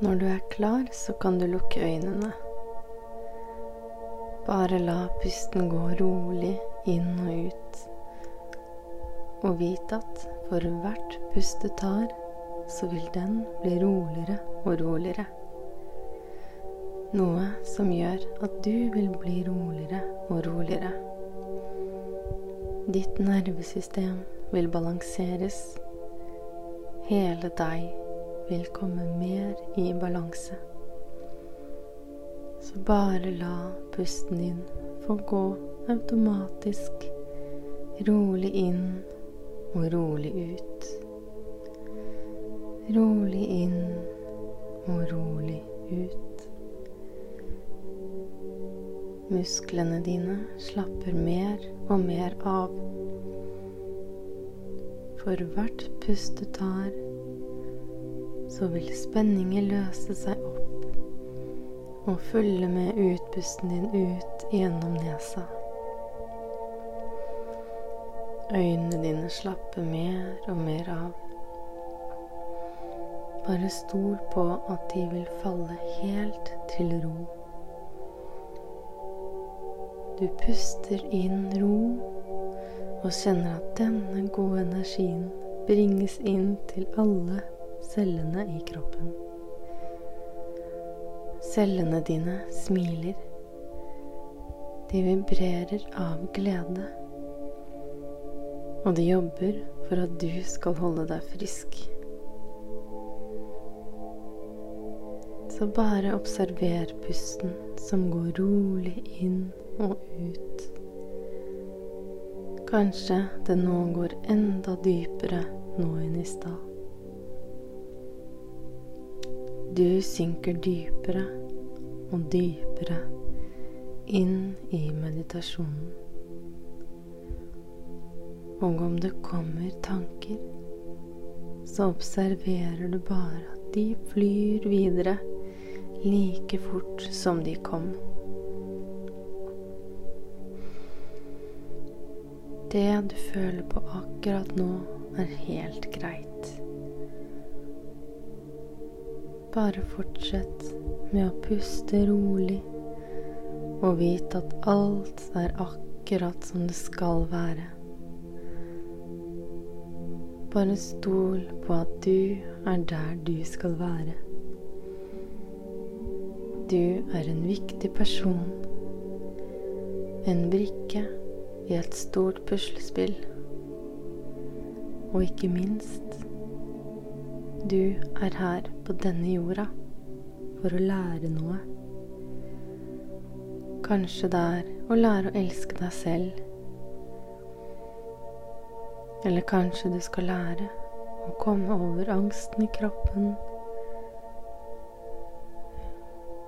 Når du er klar, så kan du lukke øynene. Bare la pusten gå rolig inn og ut. Og vit at for hvert pust du tar, så vil den bli roligere og roligere. Noe som gjør at du vil bli roligere og roligere. Ditt nervesystem vil balanseres. Hele deg vil komme mer i balanse. Så bare la pusten din få gå automatisk, rolig inn og rolig ut. Rolig inn og rolig ut. Musklene dine slapper mer og mer av. For hvert pust du tar, så vil spenninger løse seg opp og følge med utpusten din ut gjennom nesa. Øynene dine slapper mer og mer av. Bare stol på at de vil falle helt til ro. Du puster inn ro og kjenner at denne gode energien bringes inn til alle cellene i kroppen. Cellene dine smiler. De vibrerer av glede. Og de jobber for at du skal holde deg frisk. Så bare observer pusten som går rolig inn og ut. Kanskje det nå går enda dypere nå enn i stad. Du synker dypere og dypere inn i meditasjonen. Og om det kommer tanker, så observerer du bare at de flyr videre like fort som de kom. Det du føler på akkurat nå, er helt greit. Bare fortsett med å puste rolig og vite at alt er akkurat som det skal være. Bare stol på at du er der du skal være. Du er en viktig person, en brikke i et stort puslespill, og ikke minst du er her på denne jorda for å lære noe. Kanskje det er å lære å elske deg selv. Eller kanskje du skal lære å komme over angsten i kroppen.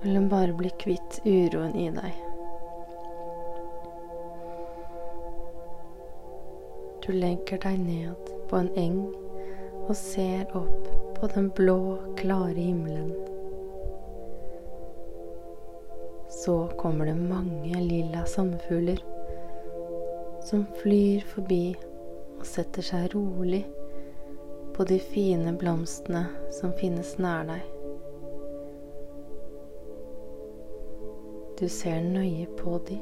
Eller bare bli kvitt uroen i deg. Du legger deg ned på en eng og ser opp på den blå, klare himmelen. Så kommer det mange lilla sommerfugler som flyr forbi og setter seg rolig på de fine blomstene som finnes nær deg. Du ser nøye på de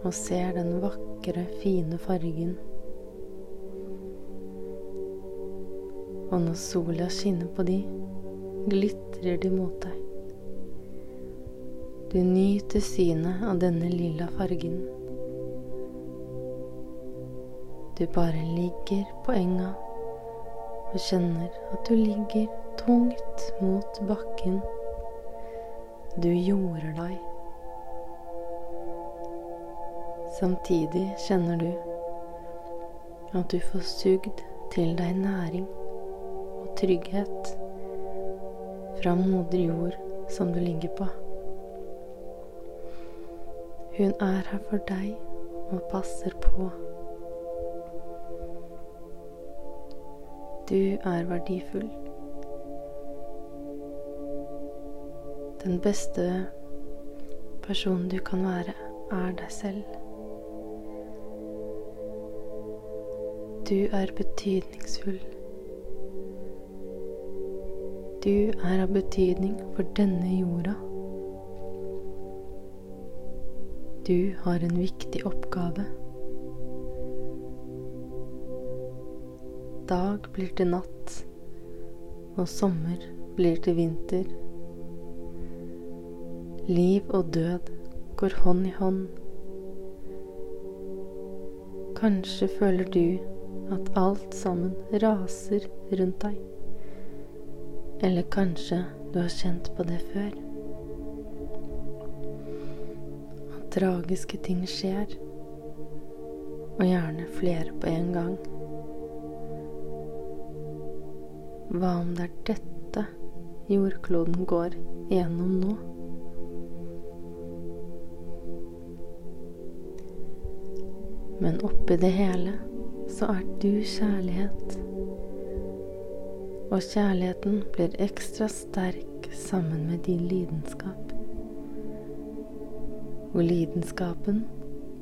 og ser den vakre, fine fargen. Og når sola skinner på de, glitrer de mot deg. Du nyter synet av denne lilla fargen. Du bare ligger på enga og kjenner at du ligger tungt mot bakken. Du jorder deg. Samtidig kjenner du at du får sugd til deg næring trygghet fra moder jord som du ligger på. Hun er her for deg og passer på. Du er verdifull. Den beste personen du kan være, er deg selv. Du er betydningsfull. Du er av betydning for denne jorda. Du har en viktig oppgave. Dag blir til natt, og sommer blir til vinter. Liv og død går hånd i hånd. Kanskje føler du at alt sammen raser rundt deg. Eller kanskje du har kjent på det før. At tragiske ting skjer, og gjerne flere på en gang. Hva om det er dette jordkloden går igjennom nå? Men oppi det hele så er du kjærlighet. Og kjærligheten blir ekstra sterk sammen med din lidenskap. Og lidenskapen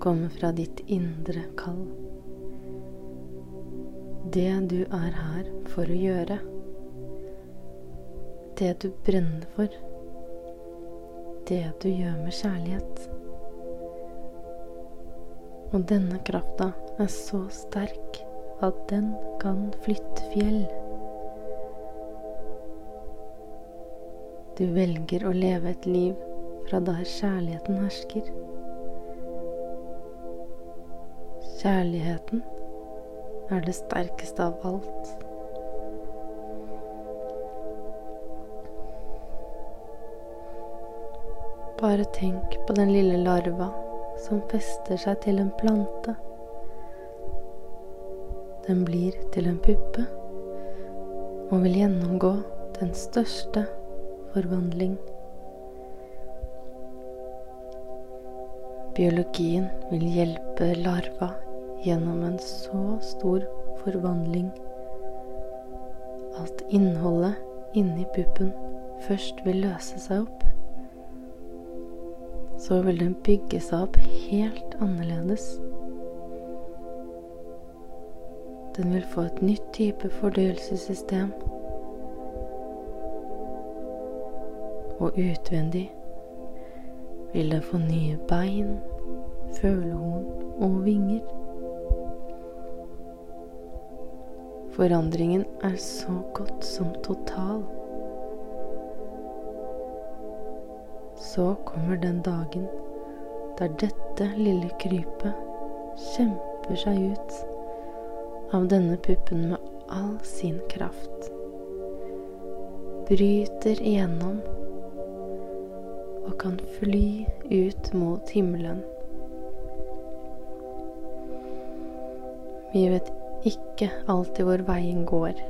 kommer fra ditt indre kall. Det du er her for å gjøre. Det du brenner for. Det du gjør med kjærlighet. Og denne krafta er så sterk at den kan flytte fjell. Du velger å leve et liv fra der kjærligheten hersker. Kjærligheten er det sterkeste av alt. Bare tenk på den lille larva som fester seg til en plante. Den blir til en puppe og vil gjennomgå den største forvandling. Biologien vil hjelpe larva gjennom en så stor forvandling at innholdet inni puppen først vil løse seg opp så vil den bygge seg opp helt annerledes. Den vil få et nytt type fordøyelsessystem. Og utvendig vil den få nye bein, følehorn og vinger. Forandringen er så godt som total. Så kommer den dagen der dette lille krypet kjemper seg ut av denne puppen med all sin kraft. Bryter igjennom og kan fly ut mot himmelen. Vi vet ikke alltid hvor veien går,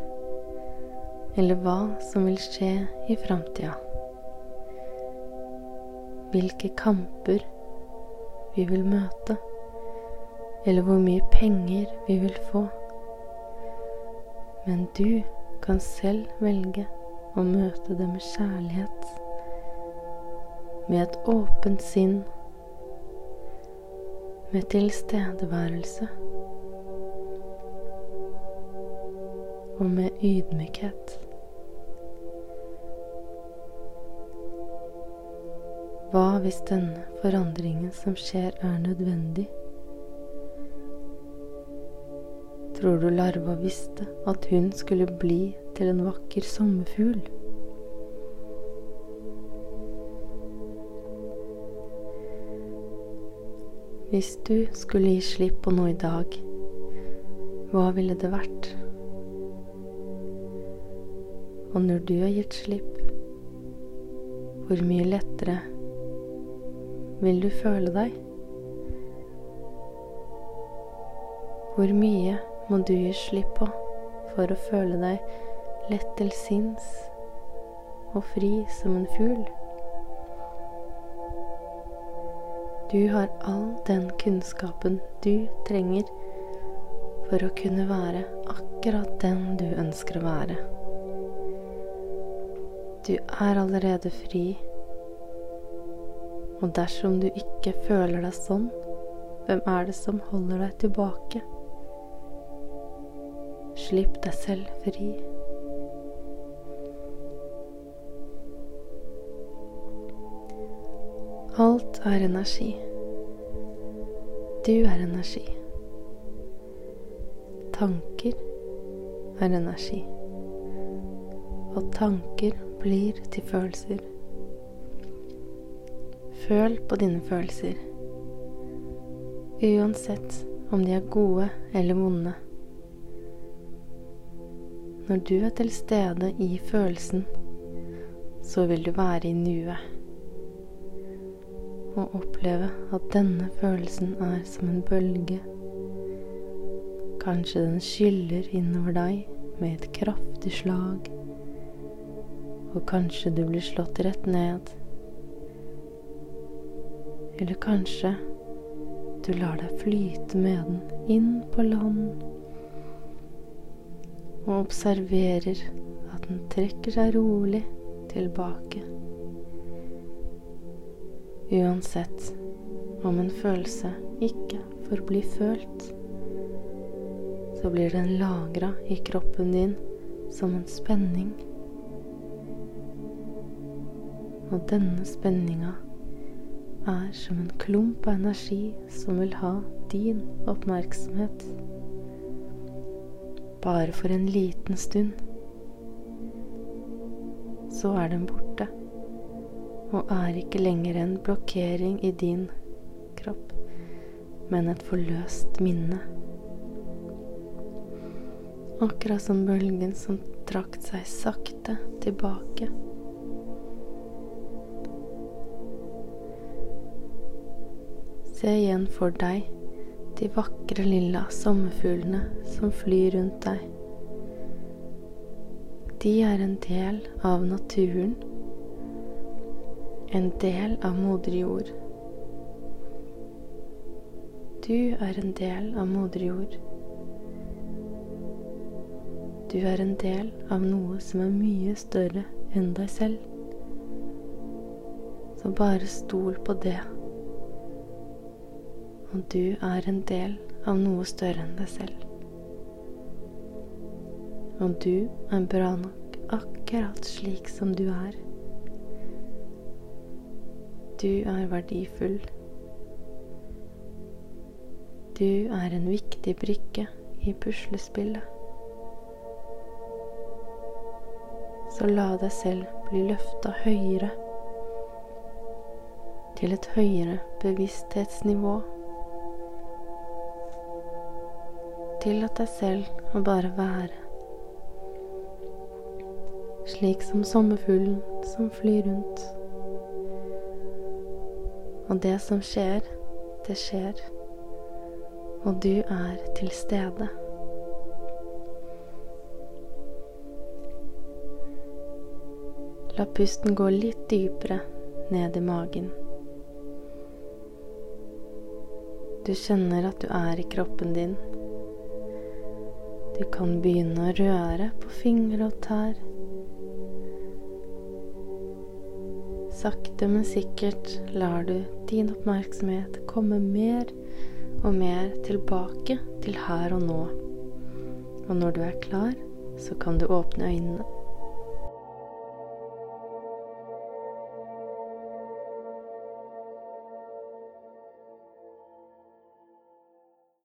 eller hva som vil skje i framtida hvilke kamper vi vil møte, eller hvor mye penger vi vil få. Men du kan selv velge å møte det med kjærlighet, med et åpent sinn, med tilstedeværelse og med ydmykhet. Hva hvis denne forandringen som skjer, er nødvendig? Tror du larva visste at hun skulle bli til en vakker sommerfugl? Hvis du skulle gi slipp på noe i dag, hva ville det vært? Og når du har gitt slipp, hvor mye lettere vil du føle deg? Hvor mye må du gi slipp på for å føle deg lett til sinns og fri som en fugl? Du har all den kunnskapen du trenger for å kunne være akkurat den du ønsker å være. Du er allerede fri, og dersom du ikke føler deg sånn, hvem er det som holder deg tilbake? Slipp deg selv fri. Alt er energi. Du er energi. Tanker er energi. Og tanker blir til følelser. Føl på dine følelser. Uansett om de er gode eller vonde. Når du er til stede i følelsen, så vil du være i nuet. Og oppleve at denne følelsen er som en bølge. Kanskje den skyller innover deg med et kraftig slag. Og kanskje du blir slått rett ned. Eller kanskje du lar deg flyte med den inn på land og observerer at den trekker seg rolig tilbake. Uansett om en følelse ikke får bli følt, så blir den lagra i kroppen din som en spenning. Og denne spenninga er som en klump av energi som vil ha din oppmerksomhet. Bare for en liten stund. Så er den borte og er ikke lenger en blokkering i din kropp, men et forløst minne. Akkurat som bølgen som trakk seg sakte tilbake. Se igjen for deg de vakre lilla sommerfuglene som flyr rundt deg. De er en del av naturen, en del av moder jord. Du er en del av moder jord. Du er en del av noe som er mye større enn deg selv. Så bare stol på det. Og du er en del av noe større enn deg selv. Og du er bra nok akkurat slik som du er. Du er verdifull. Du er en viktig brikke i puslespillet. Så la deg selv bli løfta høyere til et høyere bevissthetsnivå. Tillat deg selv å bare være. Slik som sommerfuglen som flyr rundt. Og det som skjer, det skjer. Og du er til stede. La pusten gå litt dypere ned i magen. Du kjenner at du er i kroppen din. Du kan begynne å røre på fingre og tær. Sakte, men sikkert lar du din oppmerksomhet komme mer og mer tilbake til her og nå. Og når du er klar, så kan du åpne øynene.